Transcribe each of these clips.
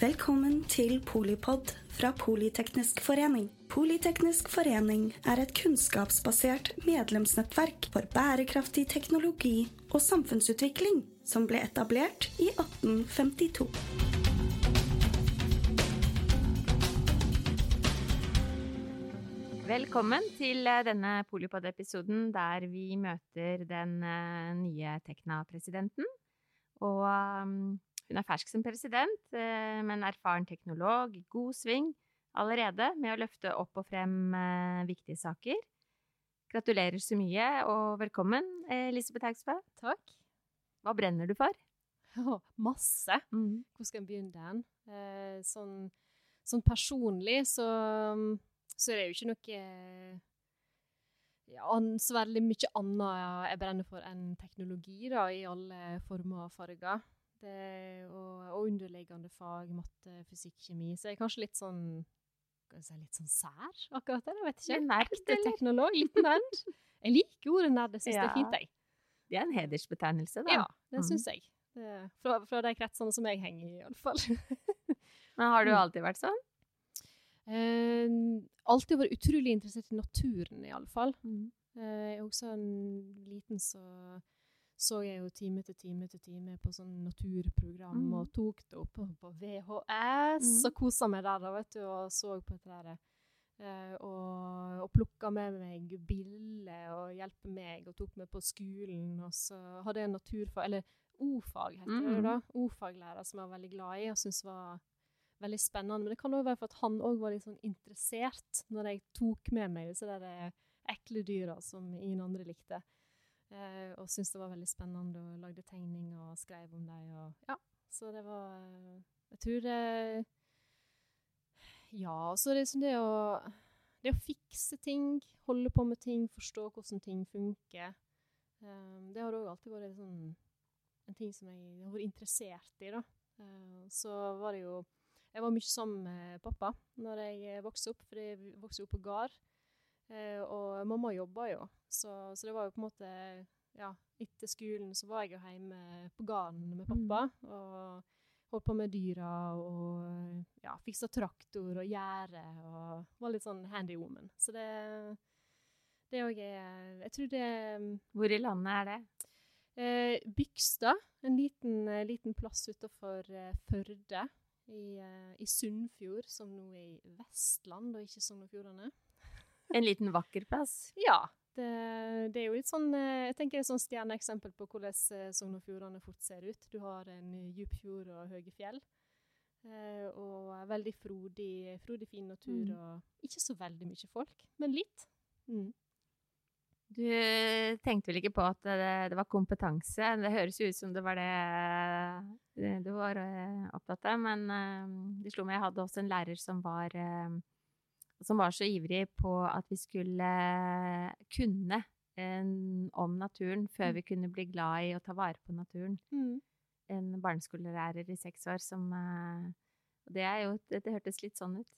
Velkommen til Polipod fra Politeknisk forening. Politeknisk forening er et kunnskapsbasert medlemsnettverk for bærekraftig teknologi og samfunnsutvikling som ble etablert i 1852. Velkommen til eh, denne Polipod-episoden der vi møter den eh, nye Tekna-presidenten. Og um, hun er fersk som president, eh, men erfaren teknolog, god sving allerede med å løfte opp og frem eh, viktige saker. Gratulerer så mye, og velkommen, Elisabeth Haugsbø. Takk. Hva brenner du for? Oh, masse. Mm. Hvor skal en begynne den? Eh, sånn, sånn personlig så, så er det jo ikke noe ja, så veldig mye annet jeg brenner for enn teknologi, da, i alle former og farger. Det, og, og underliggende fag, matte, fysikk, kjemi. Så jeg er kanskje litt sånn si, litt sånn sær akkurat der. Jeg vet ikke. Litt nerd, Litt eller? teknolog, Liten nerd. Jeg liker ordet nerd, jeg syns det er fint, jeg. Det er en hedersbetegnelse, da. Ja, det Mm. syns jeg. Det, fra, fra de kretsene som jeg henger i, iallfall. Men har du Mm. alltid vært sånn? Eh, alltid vært utrolig interessert i naturen, iallfall. Mm. Eh, jeg er også en liten så så jeg jo time etter time etter time på sånn naturprogram Mm. og tok det opp på, VHS Mm. og kosa meg der da, vet du, og så på dette der. Uh, og, og plukka med meg biller og hjelpe meg, og tok meg på skolen. Og så hadde jeg en naturfag, eller O-fag heter det Mm. da. O-faglærer som jeg var veldig glad i og syntes var veldig spennende. Men det kan òg være for at han òg var litt sånn interessert når jeg tok med meg disse der eh, ekle dyra som ingen andre likte. Eh, og syntes det var veldig spennende og lagde tegninger og skrev om dem. Ja, så det var eh, Jeg tror det Ja, så det er liksom det å Det å fikse ting, holde på med ting, forstå hvordan ting funker. Eh, det har òg alltid vært sånn, en ting som jeg har vært interessert i, da. Eh, så var det jo Jeg var mye sammen med pappa når jeg vokste opp, for jeg vokste opp på gard. Eh, og mamma jobba jo, så, så det var jo på en måte Ja, etter skolen så var jeg jo hjemme på gården med pappa. Og holdt på med dyra og ja, fiksa traktor og gjerde og var litt sånn handy woman. Så det det òg er Jeg tror det Hvor i landet er det? Eh, Bygstad, en liten, liten plass utenfor eh, Førde. I, eh, I Sunnfjord, som nå er i Vestland og ikke Sogn og Fjordane. En liten vakker plass. Ja. Det, det er jo litt sånn eh, Jeg tenker er et sånn stjerneeksempel på hvordan eh, Sogn og Fjordane fort ser ut. Du har en eh, djup fjord og høye fjell. Og veldig frodig, frodig fin natur. Mm. Og ikke så veldig mye folk, men litt. Mm. Du tenkte vel ikke på at det, det var kompetanse? Det høres jo ut som det var det, det du var opptatt av, men det slo meg jeg hadde også en lærer som var som var så ivrig på at vi skulle kunne en, om naturen før vi kunne bli glad i å ta vare på naturen. Mm. En barneskolelærer i seks år som eh, Det jo Det, hørtes litt sånn ut.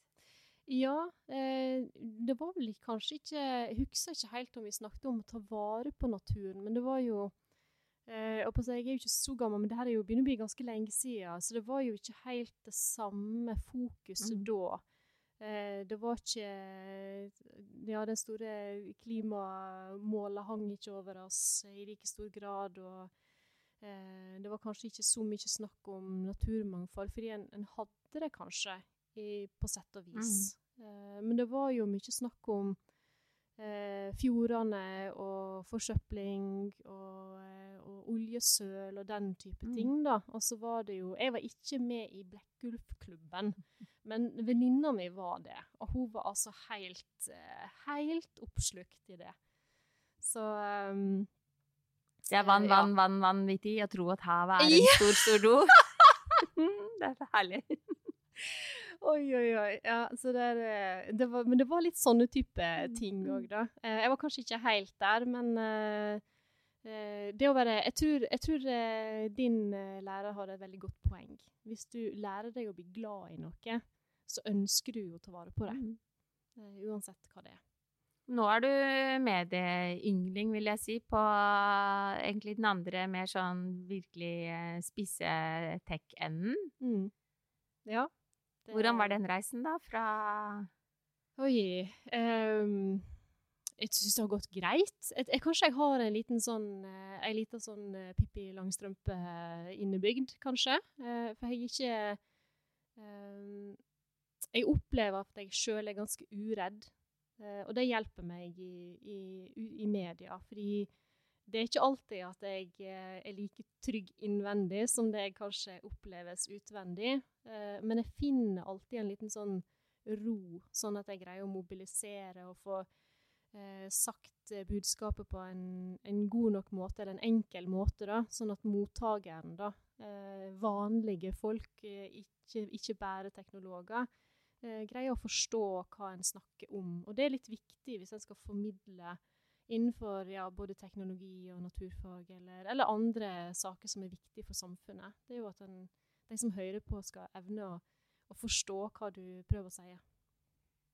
Ja, eh, det var vel kanskje ikke Jeg husker ikke helt om vi snakket om å ta vare på naturen, men det var jo eh, og på å Jeg er jo ikke så gammel, men det her er jo begynner å bli ganske lenge siden, så det var jo ikke helt det samme fokuset Mm. da. Eh, det var ikke Ja, den store klimamålet hang ikke over oss i like stor grad, og eh, det var kanskje ikke så mye snakk om naturmangfold, fordi en, en hadde det kanskje i, på sett og vis. Mm. men det var jo mye snakk om eh, fjordene og forsøpling og, eh, og oljesøl og den type Mm. ting, da. Og så var det jo Jeg var ikke med i Blekkulfklubben, men venninna mi var det. Og hun var altså helt, eh, helt oppslukt i det. Så um, Det er vann, vann, ja. vann, vann, vanvittig å tro at havet er en stor, stor do. det er så herlig. Oi, oi, oi. Ja, så det eh, det var, men det var litt sånne type Mm, ting òg, da. Eh, jeg var kanskje ikke helt der, men eh, det å være Jeg tror, jeg tror din lærer hadde et veldig godt poeng. Hvis du lærer deg å bli glad i noe, så ønsker du å ta vare på det. Mm. Uansett hva det er. Nå er du medieyngling, vil jeg si, på egentlig den andre mer sånn virkelig spisse tech-enden. Mm. Ja. Det- Hvordan var den reisen, da? Fra Oi um, Jeg syns det har gått greit. Jeg, jeg, kanskje jeg har en liten sånn uh, En liten sånn uh, Pippi Langstrømpe eh, innebygd, kanskje. Uh, for jeg er ikke um, Jeg opplever at jeg sjøl er ganske uredd. Uh, og det hjelper meg i, i, i media. Fordi det er ikke alltid at jeg eh, er like trygg innvendig som det jeg kanskje oppleves utvendig. Eh, men jeg finner alltid en liten sånn ro, sånn at jeg greier å mobilisere og få eh, sagt budskapet på en, en god nok måte, eller en enkel måte, da, sånn at mottakeren, da, vanlige folk, ikke, ikke bare teknologer, greier å forstå hva en snakker om. Og det er litt viktig hvis en skal formidle innenfor ja, både teknologi og naturfag, eller, eller andre saker som er viktige for samfunnet. Det er jo at den, de som hører på, skal evne å, å forstå hva du prøver å si.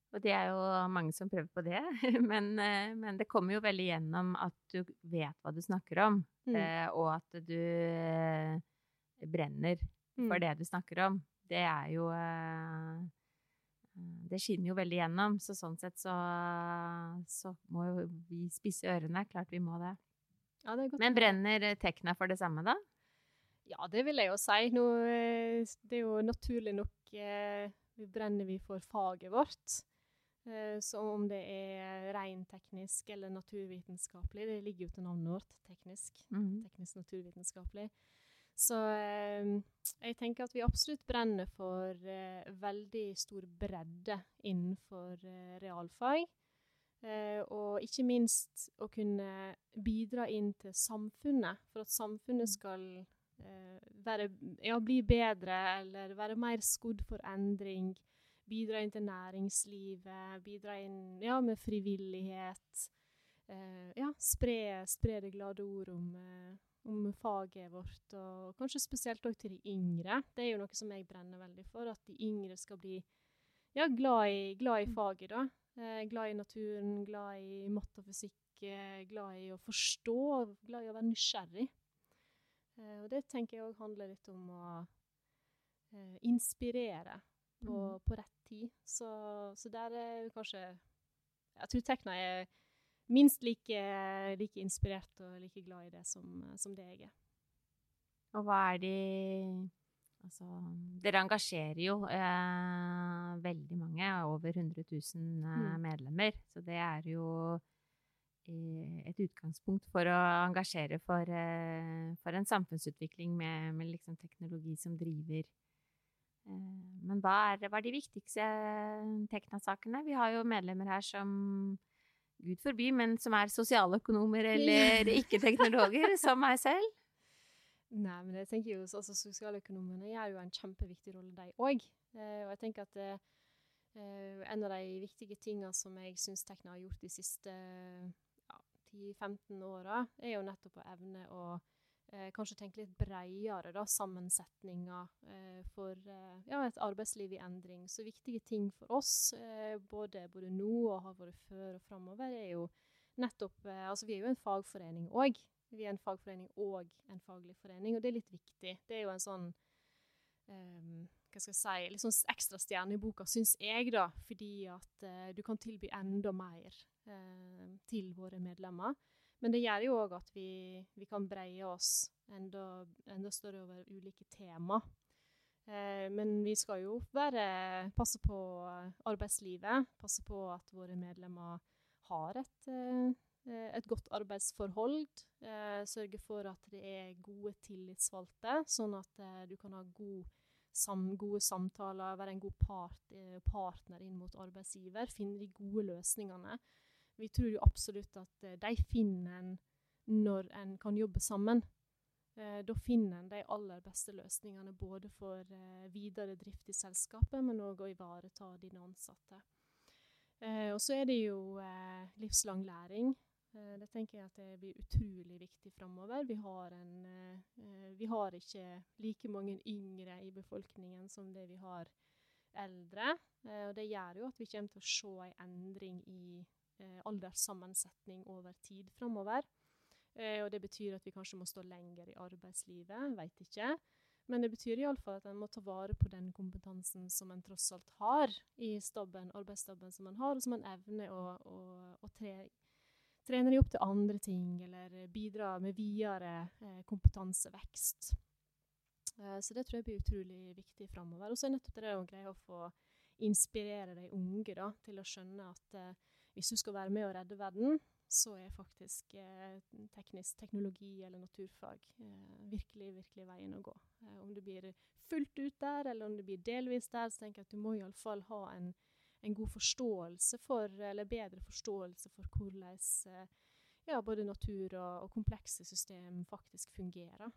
Og det er jo mange som prøver på det, men, eh, men det kommer jo veldig gjennom at du vet hva du snakker om, Mm. eh, og at du eh, brenner for Mm. det du snakker om. Det er jo Det skinner jo veldig gjennom, så sånn sett så, så må jo vi spisse ørene. Klart vi må det. Ja, det er godt Men brenner Tekna for det samme, da? Ja, det vil jeg jo si. Nå, eh, det er jo naturlig nok eh, brenner vi for faget vårt. Eh, Så om det er reinteknisk eller naturvitenskapelig, det ligger jo til navnet vårt, teknisk. Mhm. Teknisk naturvitenskapelig. Så eh, jeg tenker at vi absolutt brenner for eh, veldig stor bredde innenfor eh, realfag. Eh, og ikke minst å kunne bidra inn til samfunnet, for at samfunnet skal eh, være, ja, bli bedre eller være mer skodd for endring. Bidra inn til næringslivet, bidra inn ja, med frivillighet. Eh, ja, spre, spre det glade ord om, eh, om faget vårt, og kanskje spesielt òg til de yngre. Det er jo noe som jeg brenner veldig for, at de yngre skal bli ja, glad, i, glad i faget, da. Eh, glad i naturen, glad i matte og fysikk, glad i å forstå, glad i å være nysgjerrig. Eh, og det tenker jeg òg handler litt om å eh, inspirere på, Mhm. på rett tid. Så, så der er kanskje Jeg tror Tekna er minst like, like inspirert og like glad i det som, som det jeg er. Og hva er de Altså, dere engasjerer jo eh, veldig mange, over 100 000 eh, Mm. medlemmer. Så det er jo eh, et utgangspunkt for å engasjere for, eh, for en samfunnsutvikling med, med liksom teknologi som driver. Eh, men hva er, hva er de viktigste Tekna-sakene? Vi har jo medlemmer her som Gud forby, men som er sosialøkonomer eller ikke-teknologer, som meg selv. Nei, men jeg tenker jo altså, Sosialøkonomene gjør jo en kjempeviktig rolle, de òg. Eh, og jeg tenker at eh, eh, en av de viktige tingene som jeg syns Tekna har gjort de siste ja, 10-15 åra, er jo nettopp å evne å eh, kanskje tenke litt bredere, da, sammensetninger eh, for eh, ja, et arbeidsliv i endring. Så viktige ting for oss, eh, både, både nå og har vært før og framover, er jo nettopp eh, Altså, vi er jo en fagforening òg. Vi er en fagforening og en faglig forening, og det er litt viktig. Det er jo en sånn ehm, hva skal jeg si, litt sånn ekstra stjerne i boka, syns jeg, da. Fordi at eh, du kan tilby enda mer til våre medlemmer. Men det gjør jo òg at vi, vi kan breie oss enda, enda større over ulike tema. Eh, men vi skal jo være, passe på arbeidslivet, passe på at våre medlemmer har et, eh, et godt arbeidsforhold. Eh, sørge for at det er gode tillitsvalgte, sånn at eh, du kan ha god sam, gode samtaler, være en god part, eh, partner inn mot arbeidsgiver, finne de gode løsningene. Vi tror jo absolutt at eh, de finner en når en kan jobbe sammen. Eh, da finner en de aller beste løsningene både for eh, videre drift i selskapet, men òg å ivareta dine ansatte. Og så er det jo livslang læring. Det tenker jeg at det blir utrolig viktig framover. Vi, vi har ikke like mange yngre i befolkningen som det vi har eldre. Og det gjør jo at vi kommer til å se en endring i eh, alderssammensetning over tid framover. Eh, og det betyr at vi kanskje må stå lenger i arbeidslivet, veit ikke. Men det betyr iallfall at en må ta vare på den kompetansen som en tross alt har i stabben, arbeidsstabben som en har, og som en evner å, å, å tre, trene opp til andre ting, eller bidra med videre eh, kompetansevekst. Eh, så det tror jeg blir utrolig viktig framover. Og så er nettopp det å greie å få inspirere de unge da, til å skjønne at eh, hvis du skal være med å redde verden, så er faktisk eh, teknisk teknologi eller naturfag eh, virkelig, virkelig veien å gå. Eh, om du blir fullt ut der, eller om du blir delvis der, så tenker jeg at du må iallfall ha en, en god forståelse for, eller bedre forståelse for hvordan eh, ja, både natur og, og komplekse system faktisk fungerer.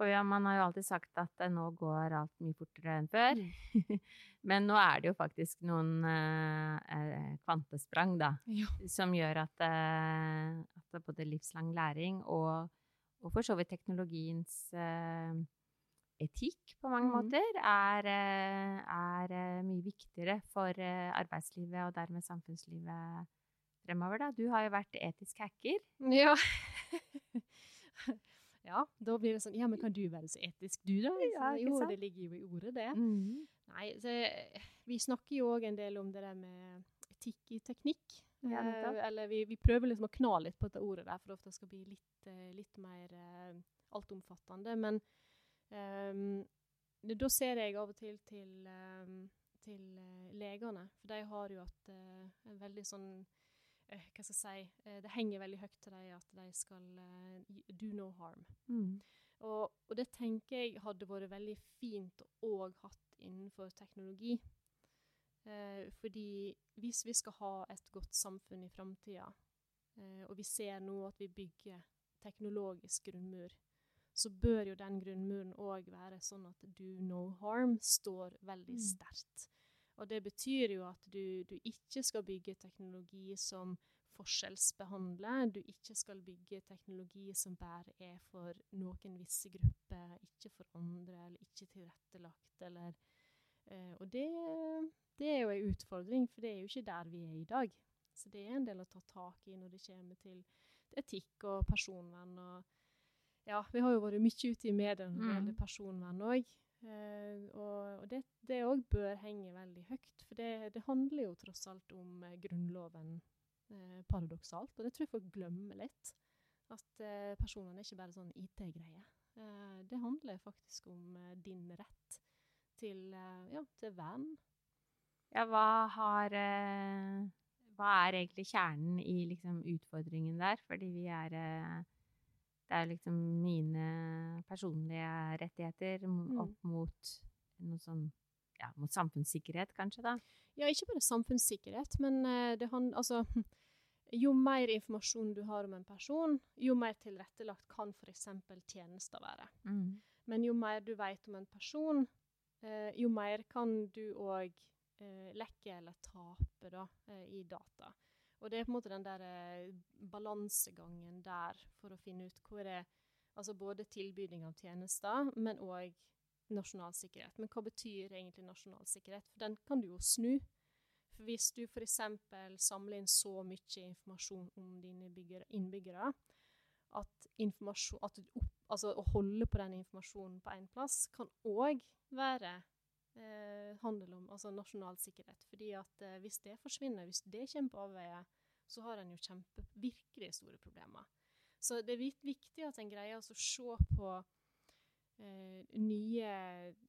Og ja, man har jo alltid sagt at nå går alt mye fortere enn før. Mm. Men nå er det jo faktisk noen eh, eh, kvantesprang, da, ja. som gjør at, eh, at, både livslang læring og, og, for så vidt teknologiens eh, etikk på mange mm. måter er, eh, er, eh, mye viktigere for arbeidslivet og dermed samfunnslivet fremover, da. Du har jo vært etisk hacker. Ja. Ja, da blir det sånn Ja, men kan du være så etisk, du, da? Ja, jo, det ligger jo i ordet, det. Mm. Nei, så, vi snakker jo òg en del om det der med etikk i teknikk. Ja, eh, eller vi, vi, prøver liksom å kna litt på dette ordet der, for det ofte skal bli litt, eh, litt mer eh, altomfattende. Men um, da ser jeg av og til til, um, til legene, for de har jo hatt uh, en veldig sånn hva skal jeg si, eh, Det henger veldig høyt til dem at de skal uh, do no harm. Mm. Og, og, det tenker jeg hadde vært veldig fint å òg hatt innenfor teknologi. Uh, fordi hvis vi skal ha et godt samfunn i framtida, uh, og vi ser nå at vi bygger teknologisk grunnmur, så bør jo den grunnmuren òg være sånn at do no harm står veldig mm. sterkt. Og det betyr jo at du, du, ikke skal bygge teknologi som forskjellsbehandler. Du ikke skal bygge teknologi som bare er for noen visse grupper, ikke for andre, eller ikke tilrettelagt, eller eh, Og det, det, er jo en utfordring, for det er jo ikke der vi er i dag. Så det er en del å ta tak i når det kommer til etikk og personvern. og ja, vi har jo vært mye ute i mediene når det gjelder mm. personvern òg. Uh, og, og det òg bør henge veldig høyt, for det, det, handler jo tross alt om uh, Grunnloven, uh, paradoksalt. Og det tror jeg folk glemmer litt. At eh, personene er ikke bare sånn IT-greie. det handler faktisk om din rett til, ja, til vern. Ja, hva har Hva er egentlig kjernen i liksom, utfordringen der? Fordi vi er det er liksom mine personlige rettigheter mm. opp mot noe sånn ja, mot samfunnssikkerhet, kanskje, da? Ja, ikke bare samfunnssikkerhet, men uh, det handler altså, jo mer informasjon du har om en person, jo mer tilrettelagt kan f.eks. tjenester være. Mm. Men jo mer du vet om en person, eh, jo mer kan du òg eh, lekke eller tape da, i data. Og det er på en måte den der eh, balansegangen der for å finne ut hvor er Altså både tilbyding av tjenester, men òg nasjonal sikkerhet. Men hva betyr egentlig nasjonal sikkerhet? For den kan du jo snu. For hvis du f.eks. samler inn så mye informasjon om dine innbyggere at, at opp, altså å holde på den informasjonen på én plass kan òg være eh, handel om altså nasjonal sikkerhet. Fordi at eh, hvis det forsvinner, hvis det kommer på avveie, så har en jo kjempe, virkelig store problemer. Så det er viktig at en greier å se på eh, nye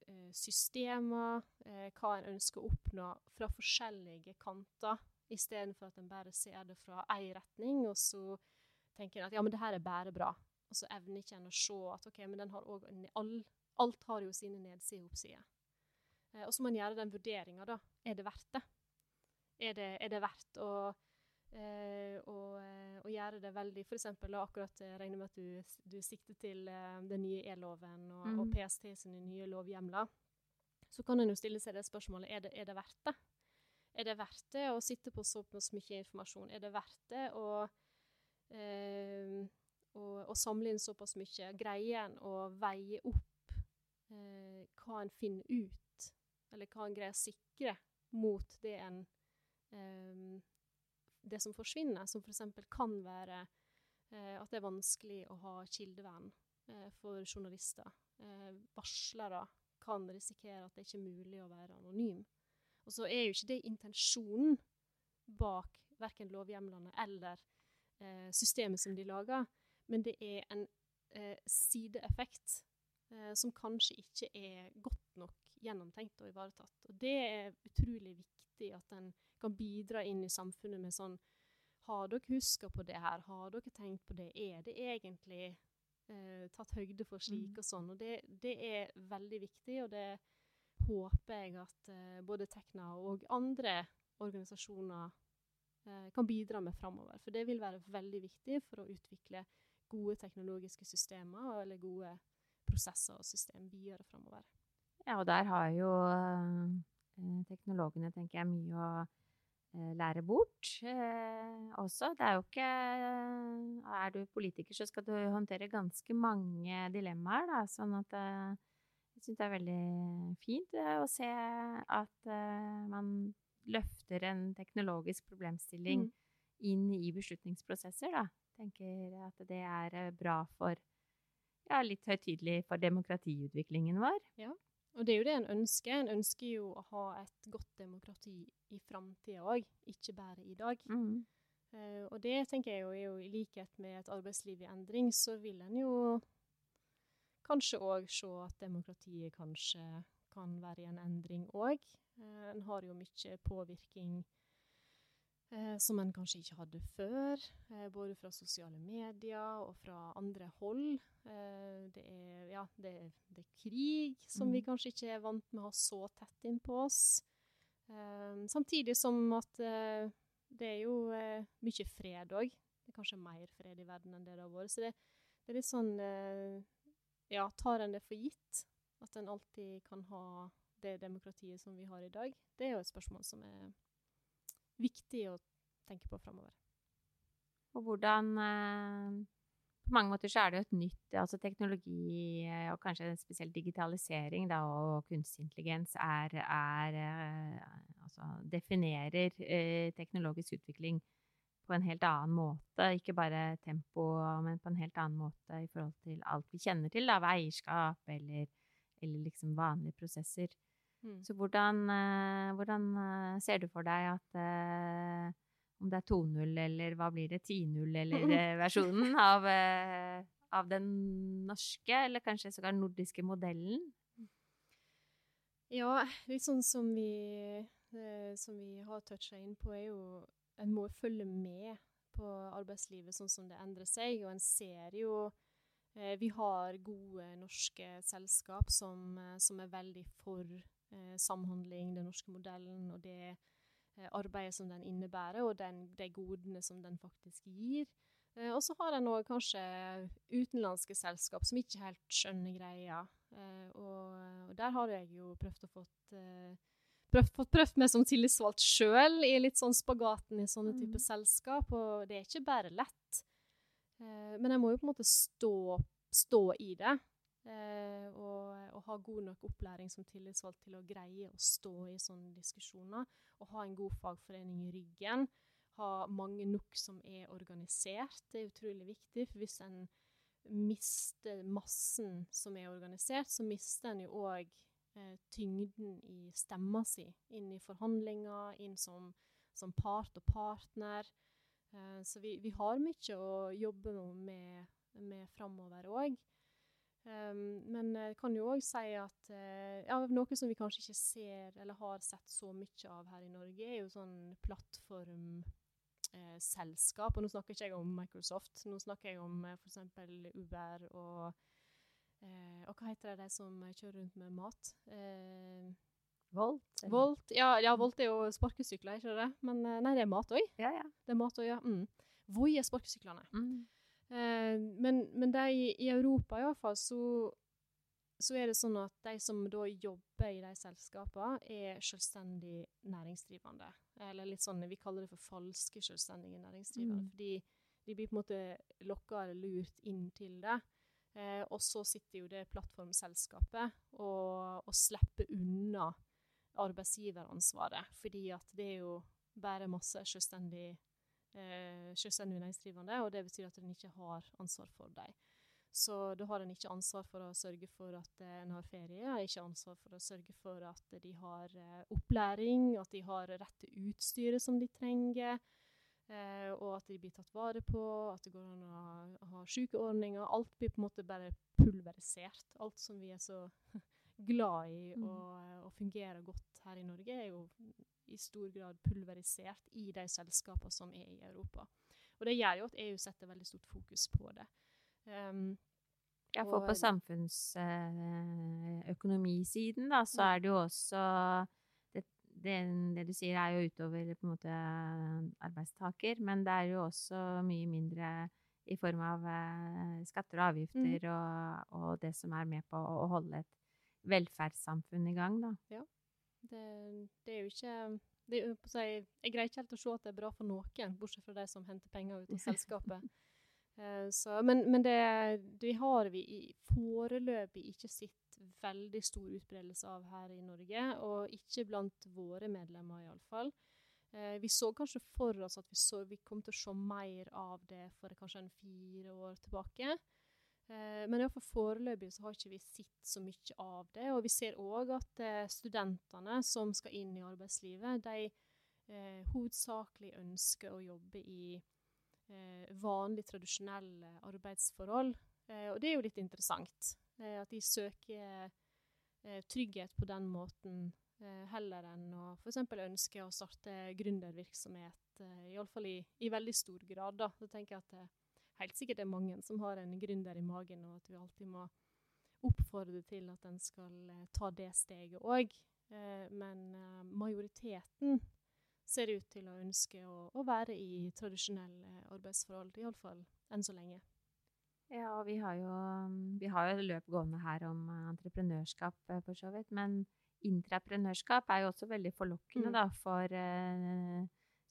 eh, systemer, eh, hva en ønsker å oppnå fra forskjellige kanter, istedenfor at en bare ser det fra én retning, og så tenker en at ja, men det her er bare bra. Og så evner ikke en å se at ok, men den har all, alt har jo sine nedsider og oppsider. Eh, og så må en gjøre den vurderinga, da. Er det verdt det? Er det, er det verdt å, eh, å, eh, å, gjøre det veldig For eksempel, akkurat regner med at du, du sikter til den nye e-loven og, mm. og, PST sine nye lovhjemler. Så kan en jo stille seg det spørsmålet er det, er det verdt det. Er det verdt det å sitte på så mye informasjon? Er det verdt det å, eh, å, å samle inn såpass mye? Greier en å veie opp eh, hva en finner ut eller hva en greier å sikre mot det en um, Det som forsvinner, som f.eks. kan være uh, at det er vanskelig å ha kildevern. uh, for journalister. Uh, varslere kan risikere at det ikke er mulig å være anonym. Og så er jo ikke det intensjonen bak verken lovhjemlene eller eh, systemet som de lager, men det er en eh, sideeffekt eh, som kanskje ikke er godt nok gjennomtenkt og ivaretatt. Og det er utrolig viktig at en kan bidra inn i samfunnet med sånn Har dere huska på det her? Har dere tenkt på det? Er det egentlig eh, tatt høyde for slik Mm. og sånn? Og det, det er veldig viktig, og det håper jeg at eh, både Tekna og andre organisasjoner eh, kan bidra med framover. For det vil være veldig viktig for å utvikle gode teknologiske systemer eller gode prosesser og system videre framover. Ja, og der har jo eh, teknologene, tenker jeg, mye å eh, lære bort eh, også. Det er jo ikke Er du politiker, så skal du håndtere ganske mange dilemmaer, da. Sånn at jeg syns det er veldig fint å se at man løfter en teknologisk problemstilling Mm. inn i beslutningsprosesser, da. Tenker at det er bra for ja, litt høytidelig for demokratiutviklingen vår. Og det er jo det en ønsker. En ønsker jo å ha et godt demokrati i framtida òg, ikke bare i dag. Mm. Uh, og det tenker jeg jo er jo i likhet med et arbeidsliv i endring, så vil en jo kanskje òg se at demokratiet kanskje kan være i en endring òg. Uh, en har jo mye påvirkning eh, som en kanskje ikke hadde før, eh, både fra sosiale medier og fra andre hold. Eh, det, er, ja, det, det er krig, som vi Mm. kanskje ikke er vant med å ha så tett innpå oss. Eh, samtidig som at eh, det er jo eh, mye fred òg. Det er kanskje mer fred i verden enn det det har vært. Så det, det er litt sånn eh, Ja, tar en det for gitt at en alltid kan ha det demokratiet som vi har i dag? Det er jo et spørsmål som er viktig å tenke på framover. Og hvordan eh, På mange måter så er det jo et nytt Altså teknologi, eh, og kanskje spesielt digitalisering da, og kunstig intelligens, er, er eh, Altså definerer teknologisk utvikling på en helt annen måte. Ikke bare tempo, men på en helt annen måte i forhold til alt vi kjenner til av eierskap eller, eller liksom vanlige prosesser. Mm. Så hvordan, eh, hvordan eh, ser du for deg at eh, om det er 2.0 eller hva blir det, 10.0 eller versjonen av, av den norske, eller kanskje sågar nordiske modellen? Ja, litt sånn som vi, som vi har toucha inn på, er jo En må følge med på arbeidslivet sånn som det endrer seg, og en ser jo eh, Vi har gode norske selskap som, som er veldig for samhandling, den norske modellen, og det eh, arbeidet som den innebærer, og den, de godene som den faktisk gir. Eh, og så har en òg kanskje utenlandske selskap som ikke helt skjønner greia. Eh, og, og der har jeg jo prøvd å fått eh, prøvd, fått prøvd meg som tillitsvalgt sjøl i litt sånn spagaten i sånne type Mm. selskap, og det er ikke bare lett. Eh, men jeg må jo på en måte stå, stå i det. Eh, og, og ha god nok opplæring som tillitsvalgt til å greie å stå i sånne diskusjoner. Og ha en god fagforening i ryggen. Ha mange nok som er organisert. Det er utrolig viktig. For hvis en mister massen som er organisert, så mister en jo òg eh, tyngden i stemma si inn i forhandlinger, inn som, som part og partner. Eh, så vi, vi har mye å jobbe med, med framover òg. Um, men jeg kan jo òg si at eh, ja, noe som vi kanskje ikke ser eller har sett så mye av her i Norge, er jo sånn plattformselskap. og nå snakker ikke jeg om Microsoft, nå snakker jeg om eh, f.eks. Uber og eh, Og hva heter det de som kjører rundt med mat? Eh, Volt? Volt. Ja, ja, Volt er jo sparkesykler, ikke det? Men eh, nei, det er mat òg. Ja, ja. Det er mat òg, ja. Mm. Voi er sparkesyklene. Mm. Eh, men, men de i, i Europa iallfall, så, så er det sånn at de som da jobber i de selskapene, er selvstendig næringsdrivende. Eller litt sånn, vi kaller det for falske selvstendige næringsdrivende. Mm. Fordi de blir på en måte lokka eller lurt inn til det. Eh, og så sitter jo det plattformselskapet og, og slipper unna arbeidsgiveransvaret. Fordi at det er jo bare masse selvstendig eh, selvstendig næringsdrivende, og det betyr at en ikke har ansvar for dem. Så da har en ikke ansvar for å sørge for at eh, en har ferie, ikke ansvar for å sørge for at de har eh, opplæring, at de har rett til utstyret som de trenger, eh, og at de blir tatt vare på, at det går an å ha sykeordninger. Alt blir på en måte bare pulverisert. Alt som vi er så glad i Mm. og, og fungerer godt her i Norge, er jo i stor grad pulverisert i de selskapene som er i Europa. Og det gjør jo at EU setter veldig stort fokus på det. Um, Ja, for på samfunnsøkonomisiden, da, så Mm. er det jo også det, det, det du sier, er jo utover på en måte arbeidstaker, men det er jo også mye mindre i form av eh, skatter og avgifter og, og det som er med på å holde et velferdssamfunn i gang, da. det, det er jo ikke det på å Jeg greier ikke helt å se at det er bra for noen, bortsett fra de som henter penger ut av selskapet. Eh, så, men men det, det har vi i, foreløpig ikke sett veldig stor utbredelse av her i Norge, og ikke blant våre medlemmer iallfall. Eh, vi så kanskje for oss at vi, så, vi kom til å se mer av det for kanskje en fire år tilbake. Eh, men i hvert fall foreløpig så har ikke vi sett så mye av det. Og vi ser òg at eh, studentene som skal inn i arbeidslivet, de eh, hovedsakelig ønsker å jobbe i eh, vanlige, tradisjonelle arbeidsforhold. Eh, og det er jo litt interessant. Eh, at de søker trygghet på den måten, heller enn å f.eks. ønske å starte gründervirksomhet, eh, iallfall i, i veldig stor grad. Da. Så tenker jeg at helt sikkert er mange som har en gründer i magen, og at vi alltid må oppfordre til at en skal eh, ta det steget òg. Eh, men eh, majoriteten ser ut til å ønske å, å være i tradisjonelle arbeidsforhold, iallfall enn så lenge. Ja, og vi har jo, vi har jo et løp gående her om entreprenørskap, for så vidt. Men intraprenørskap er jo også veldig forlokkende Mm. da, for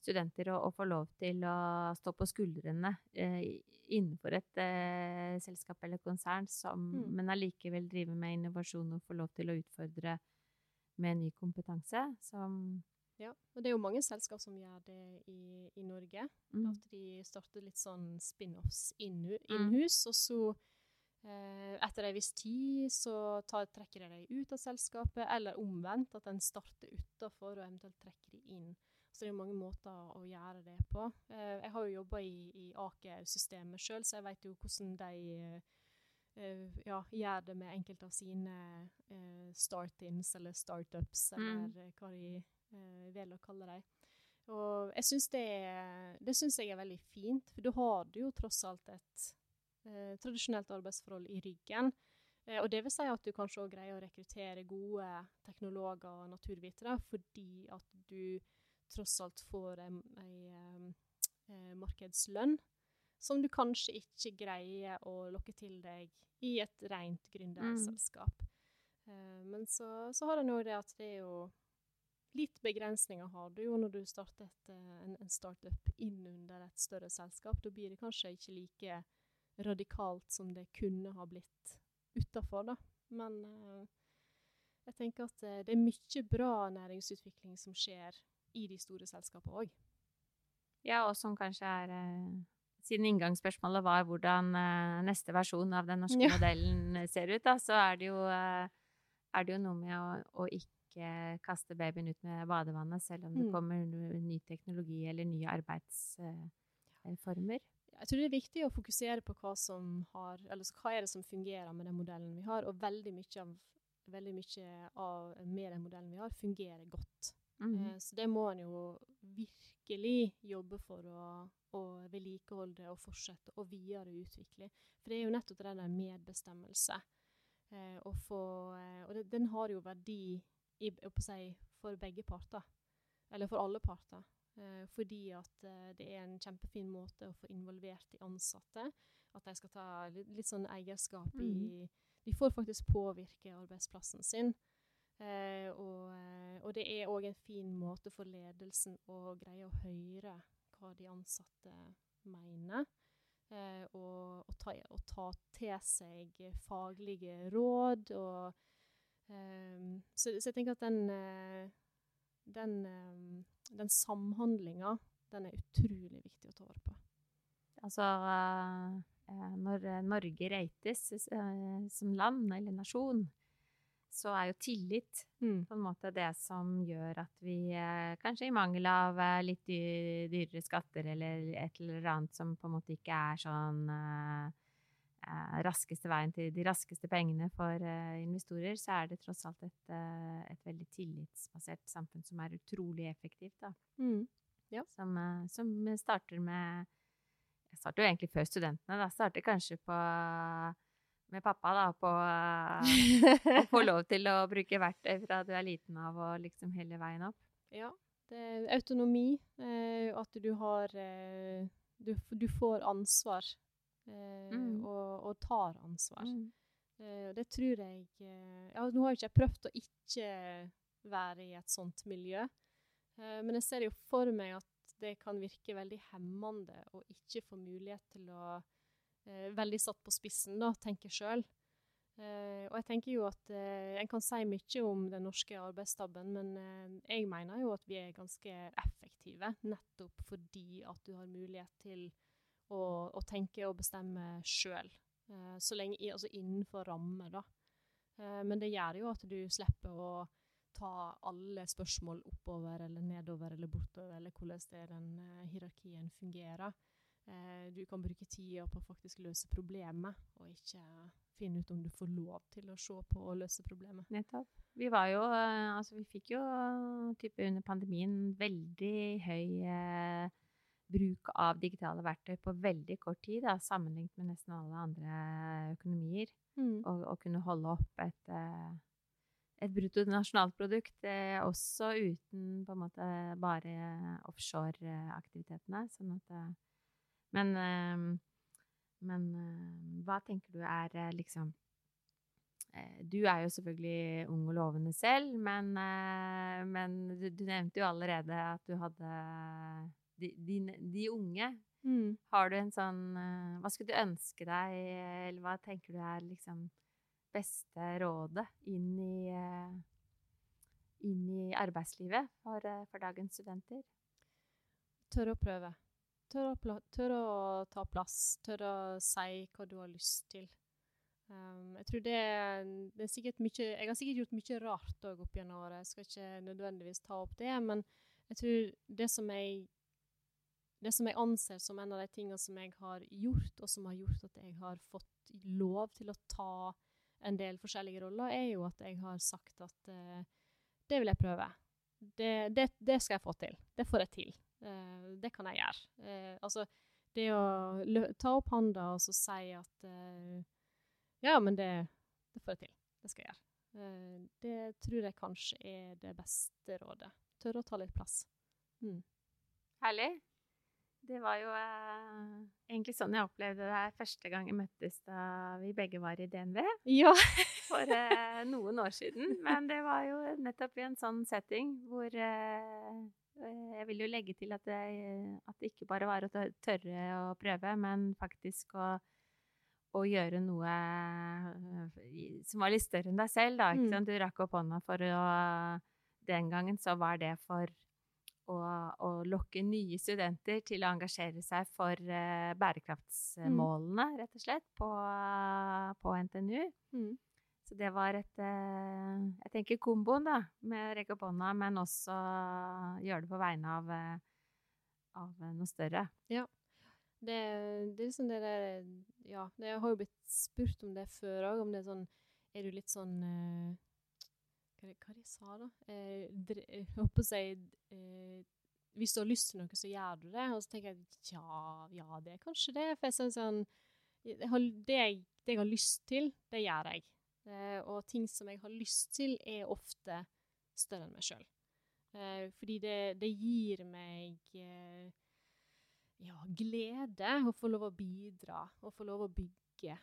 studenter å, å få lov til å stå på skuldrene eh, innenfor et eh, selskap eller konsern, som, Mm. men allikevel drive med innovasjon og få lov til å utfordre med ny kompetanse. Som, Ja, og det er jo mange selskap som gjør det i, i Norge. mm, At de starter litt sånn spin-offs Mm. innhus, og så eh, etter en viss tid så tar, trekker de deg ut av selskapet, eller omvendt, at en starter utafor og eventuelt trekker de inn. Så det er jo mange måter å gjøre det på. Eh, jeg har jo jobba i, i Aker-systemet sjøl, så jeg vet jo hvordan de eh, ja, gjør det med enkelte av sine eh, start-ins eller startups, eller Mm. hva de eh, velger å kalle dem. Og jeg syns det, det synes jeg er veldig fint, for du har jo tross alt et tradisjonelt arbeidsforhold i ryggen. Og det vil si at du kanskje også greier å rekruttere gode teknologer og naturvitere, fordi at du tross alt får en, eh, markedslønn som du kanskje ikke greier å lokke til deg i et rent gründerselskap. Mm. men så, så har en jo det at det er jo Litt begrensninger har du jo når du starter et, eh, en, en startup inn under et større selskap. Da blir det kanskje ikke like radikalt som det kunne ha blitt utafor, da. Men eh, jeg tenker at eh, det er mye bra næringsutvikling som skjer i de store selskapene òg. Ja, og som kanskje er eh, Siden inngangsspørsmålet var hvordan eh, neste versjon av den norske Ja. modellen eh, ser ut, da, så er det jo, er det jo noe med å, å ikke kaste babyen ut med badevannet, selv om det Mm. kommer ny teknologi eller nye arbeidsformer. Jeg tror det er viktig å fokusere på hva som har, eller hva er det som fungerer med den modellen vi har, og veldig mye av, veldig mye av med den modellen vi har, fungerer godt. Mhm. Eh, Så det må en jo virkelig jobbe for å, å vedlikeholde og fortsette å videreutvikle. For det er jo nettopp det der medbestemmelse. Eh, å få, eh, og det, den har jo verdi i, si, for begge parter. Eller for alle parter. Eh, fordi at eh, det er en kjempefin måte å få involvert de ansatte. At de skal ta litt, litt sånn eierskap i De får faktisk påvirke arbeidsplassen sin. Eh, og, eh, og det er òg en fin måte for ledelsen å greie å høre hva de ansatte mener. Eh, og, og, ta, og ta til seg faglige råd. Og, eh, så, så jeg tenker at den, den, den samhandlinga, den er utrolig viktig å ta vare på. Altså, Når Norge eh, som land eller nasjon, så er jo tillit Mm. på en måte det som gjør at vi eh, kanskje i mangel av eh, litt dy dyrere skatter eller et eller annet som på en måte ikke er sånn eh, eh, raskeste veien til de raskeste pengene for eh, investorer, så er det tross alt et, et veldig tillitsbasert samfunn som er utrolig effektivt, da. Mm. Som, eh, som starter med Jeg starter jo egentlig før studentene, da. Starter kanskje på med pappa, da, på eh, å få lov til å bruke verktøy fra du er liten av og liksom hele veien opp. Ja. Det er autonomi. Eh, at du har eh, du, du får ansvar. Eh, Mm. og, og tar ansvar. Mm. Eh, det tror jeg Ja, nå har jeg ikke prøvd å ikke være i et sånt miljø, eh, men jeg ser jo for meg at det kan virke veldig hemmende å ikke få mulighet til å Veldig satt på spissen, da, tenke sjøl. Eh, og jeg tenker jo at eh, En kan si mye om den norske arbeidsstaben, men eh, jeg mener jo at vi er ganske effektive, nettopp fordi at du har mulighet til å, å tenke og bestemme sjøl. Eh, så lenge altså innenfor rammer, da. Eh, men det gjør jo at du slipper å ta alle spørsmål oppover eller nedover eller bortover, eller hvordan det den eh, hierarkien fungerer. Eh, du kan bruke tida på å faktisk løse problemet, og ikke finne ut om du får lov til å se på og løse problemet. Nettopp. Vi var jo eh, Altså, vi fikk jo type under pandemien veldig høy eh, bruk av digitale verktøy på veldig kort tid, da, sammenlignet med nesten alle andre økonomier. Og, og kunne holde opp et, eh, et bruttonasjonalprodukt eh, også uten på en måte bare offshore-aktivitetene. Sånn at eh, Men, eh, men eh, hva tenker du er eh, liksom Du er jo selvfølgelig ung og lovende selv, men, men du, du nevnte jo allerede at du hadde de, de, de unge. Mm. Har du en sånn Hva skulle du ønske deg, eller hva tenker du er liksom beste rådet inn i inn i arbeidslivet for, for dagens studenter? Tørre å prøve. Tørre å, tør å ta plass. tør å si hva du har lyst til. Um, jeg tror det, det er sikkert mye Jeg har sikkert gjort mye rart òg opp gjennom året. Jeg skal ikke nødvendigvis ta opp det, men jeg tror det som jeg det som jeg anser som en av de tingene som jeg har gjort, og som har gjort at jeg har fått lov til å ta en del forskjellige roller, er jo at jeg har sagt at uh, det vil jeg prøve. Det, det, det skal jeg få til. Det får jeg til. Eh, det kan jeg gjøre. Uh, altså, det å ta opp handa og så si at uh, Ja, men det, det får jeg til. Det skal jeg gjøre. Det tror jeg kanskje er det beste rådet. Tørre å ta litt plass. Mm. Herlig. Det var jo egentlig sånn jeg opplevde det første gang jeg møttes da vi begge var i DNV Ja. for noen år siden. Men det var jo nettopp i en sånn setting hvor Jeg vil jo legge til at det, at det ikke bare var å tørre å prøve, men faktisk å, å gjøre noe eh, som var litt større enn deg selv, da. Ikke Mm. sant? Du rakk opp hånda for å Den gangen så var det for å, å lokke nye studenter til å engasjere seg for eh, bærekraftsmålene, rett og slett, på, på NTNU. Mm. Så det var et eh, Jeg tenker komboen, da, med å rekke opp hånda, men også gjøre det på vegne av, eh, av noe større. Det, det er liksom det der Ja, jeg har jo blitt spurt om det før òg, om det er sånn Er du litt sånn eh, Hva er det hva er det jeg sa, da? Jeg holdt på å si Hvis du har lyst til noe, så gjør du det. Og så tenker jeg ja, ja, det er kanskje det. For jeg sånn jeg det, jeg, det jeg har lyst til, det gjør jeg. Eh, og ting som jeg har lyst til, er ofte større enn meg sjøl. Eh, fordi det, det gir meg eh, ja, glede å få lov å bidra, å få lov å bygge.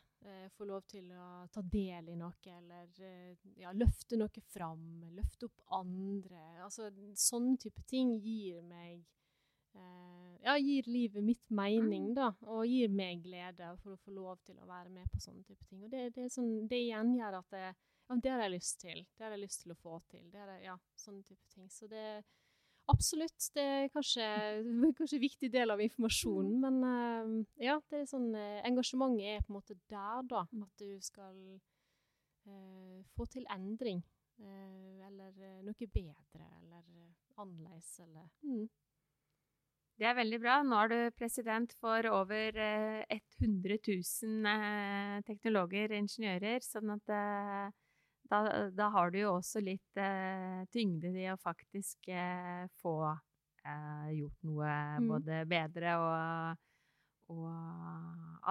Få lov til å ta del i noe, eller ja, løfte noe fram, løfte opp andre. Altså, sånne type ting gir meg Ja, gir livet mitt mening, da, og gir meg glede for å få lov til å være med på sånne type ting. Og det, det, sånn, det igjen gjør at det, ja, det har jeg lyst til. Det har jeg lyst til å få til. Det er, ja, sånne type ting. Så det absolutt. Det er kanskje, kanskje en viktig del av informasjonen. Men uh, ja, det er sånn, uh, engasjementet er på en måte der, da. Mm. At du skal eh, få til endring. eller noe bedre, eller annerledes, eller mm. Det er veldig bra. Nå er du president for over 100 000 teknologer og ingeniører, sånn at da, da, har du jo også litt eh, tyngde i å faktisk eh, få eh, gjort noe mm. både bedre og, og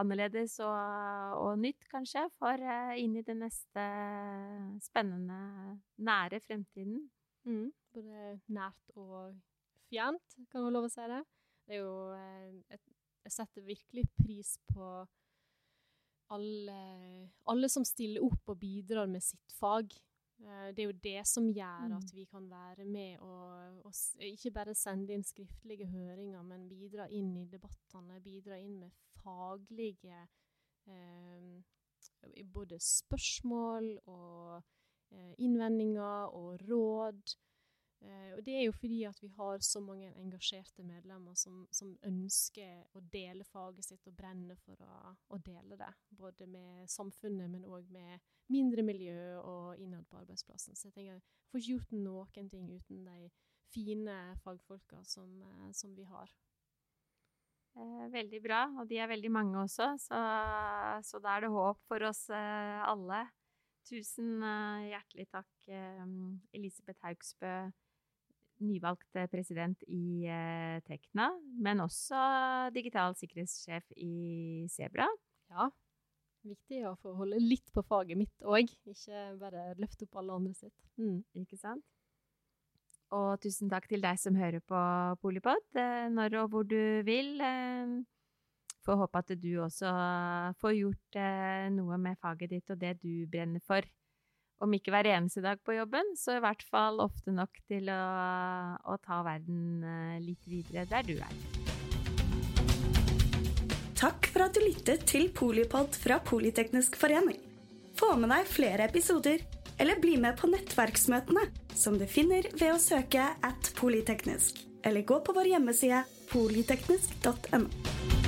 annerledes og, og, nytt, kanskje, for eh, inn i den neste spennende, nære fremtiden. Mm. Både nært og fjernt, kan man lov å si det. Det er jo eh, et, Jeg setter virkelig pris på alle, alle, som stiller opp og bidrar med sitt fag. Eh, det er jo det som gjør at mm. vi kan være med og, og, ikke bare sende inn skriftlige høringer, men bidra inn i debattene, bidra inn med faglige eh, både spørsmål og eh, innvendinger og råd. Uh, og Det er jo fordi at vi har så mange engasjerte medlemmer som, som ønsker å dele faget sitt og brenner for å, å dele det. Både med samfunnet, men òg med mindre miljø og innad på arbeidsplassen. Så jeg tenker, jeg får ikke gjort noen ting uten de fine fagfolka som, uh, som vi har. Eh, veldig bra, og de er veldig mange også, så, så da er det håp for oss eh, alle. Tusen eh, hjertelig takk, Elisabeth Haugsbø nyvalgt eh, president i eh, Tekna, men også digital sikkerhetssjef i Sebra. Ja. Viktig å få holde litt på faget mitt òg, ikke bare løfte opp alle andre sitt. Mm. Ikke sant? Og tusen takk til deg som hører på Polipod, eh, når og hvor du vil. Får håpe at du også får gjort noe med faget ditt og det du brenner for om ikke hver eneste dag på jobben, så i hvert fall ofte nok til å, å ta verden eh, litt videre der du er. Takk for at du lyttet til Polipod fra Politeknisk forening. Få med deg flere episoder, eller bli med på nettverksmøtene, som du finner ved å søke at polyteknisk, eller gå på vår hjemmeside polyteknisk.no.